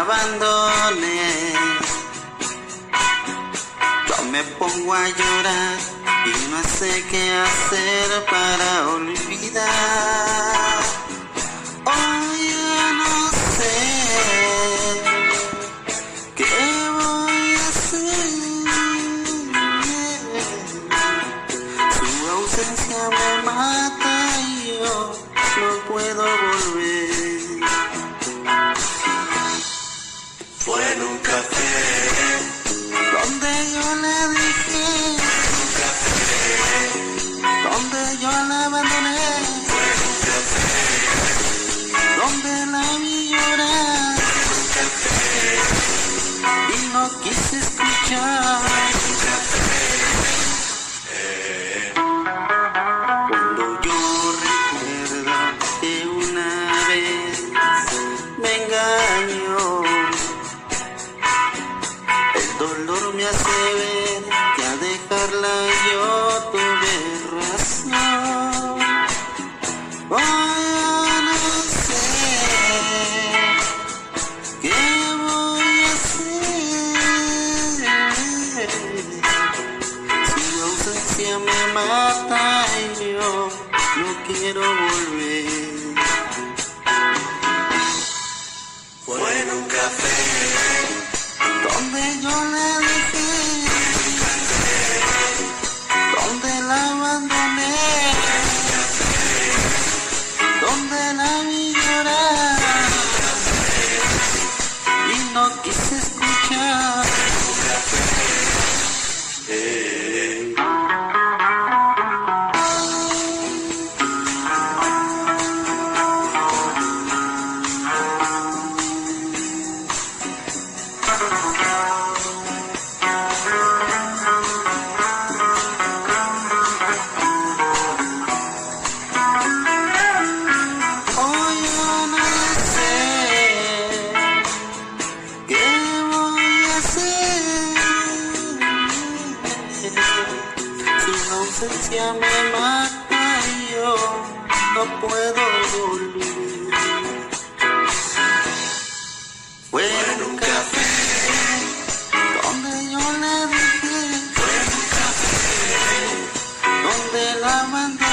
abandoné. Yo me pongo a llorar y no sé qué hacer para olvidar. Cuando yo recuerdo que una vez me engañó, no quiero volver. fue en un café, Donde yo le dije, donde la abandoné, donde la vi llorar y no quise Tu ausencia me mata y yo no puedo volver. Fue en un café donde yo le dije, fue en un café donde la mandé.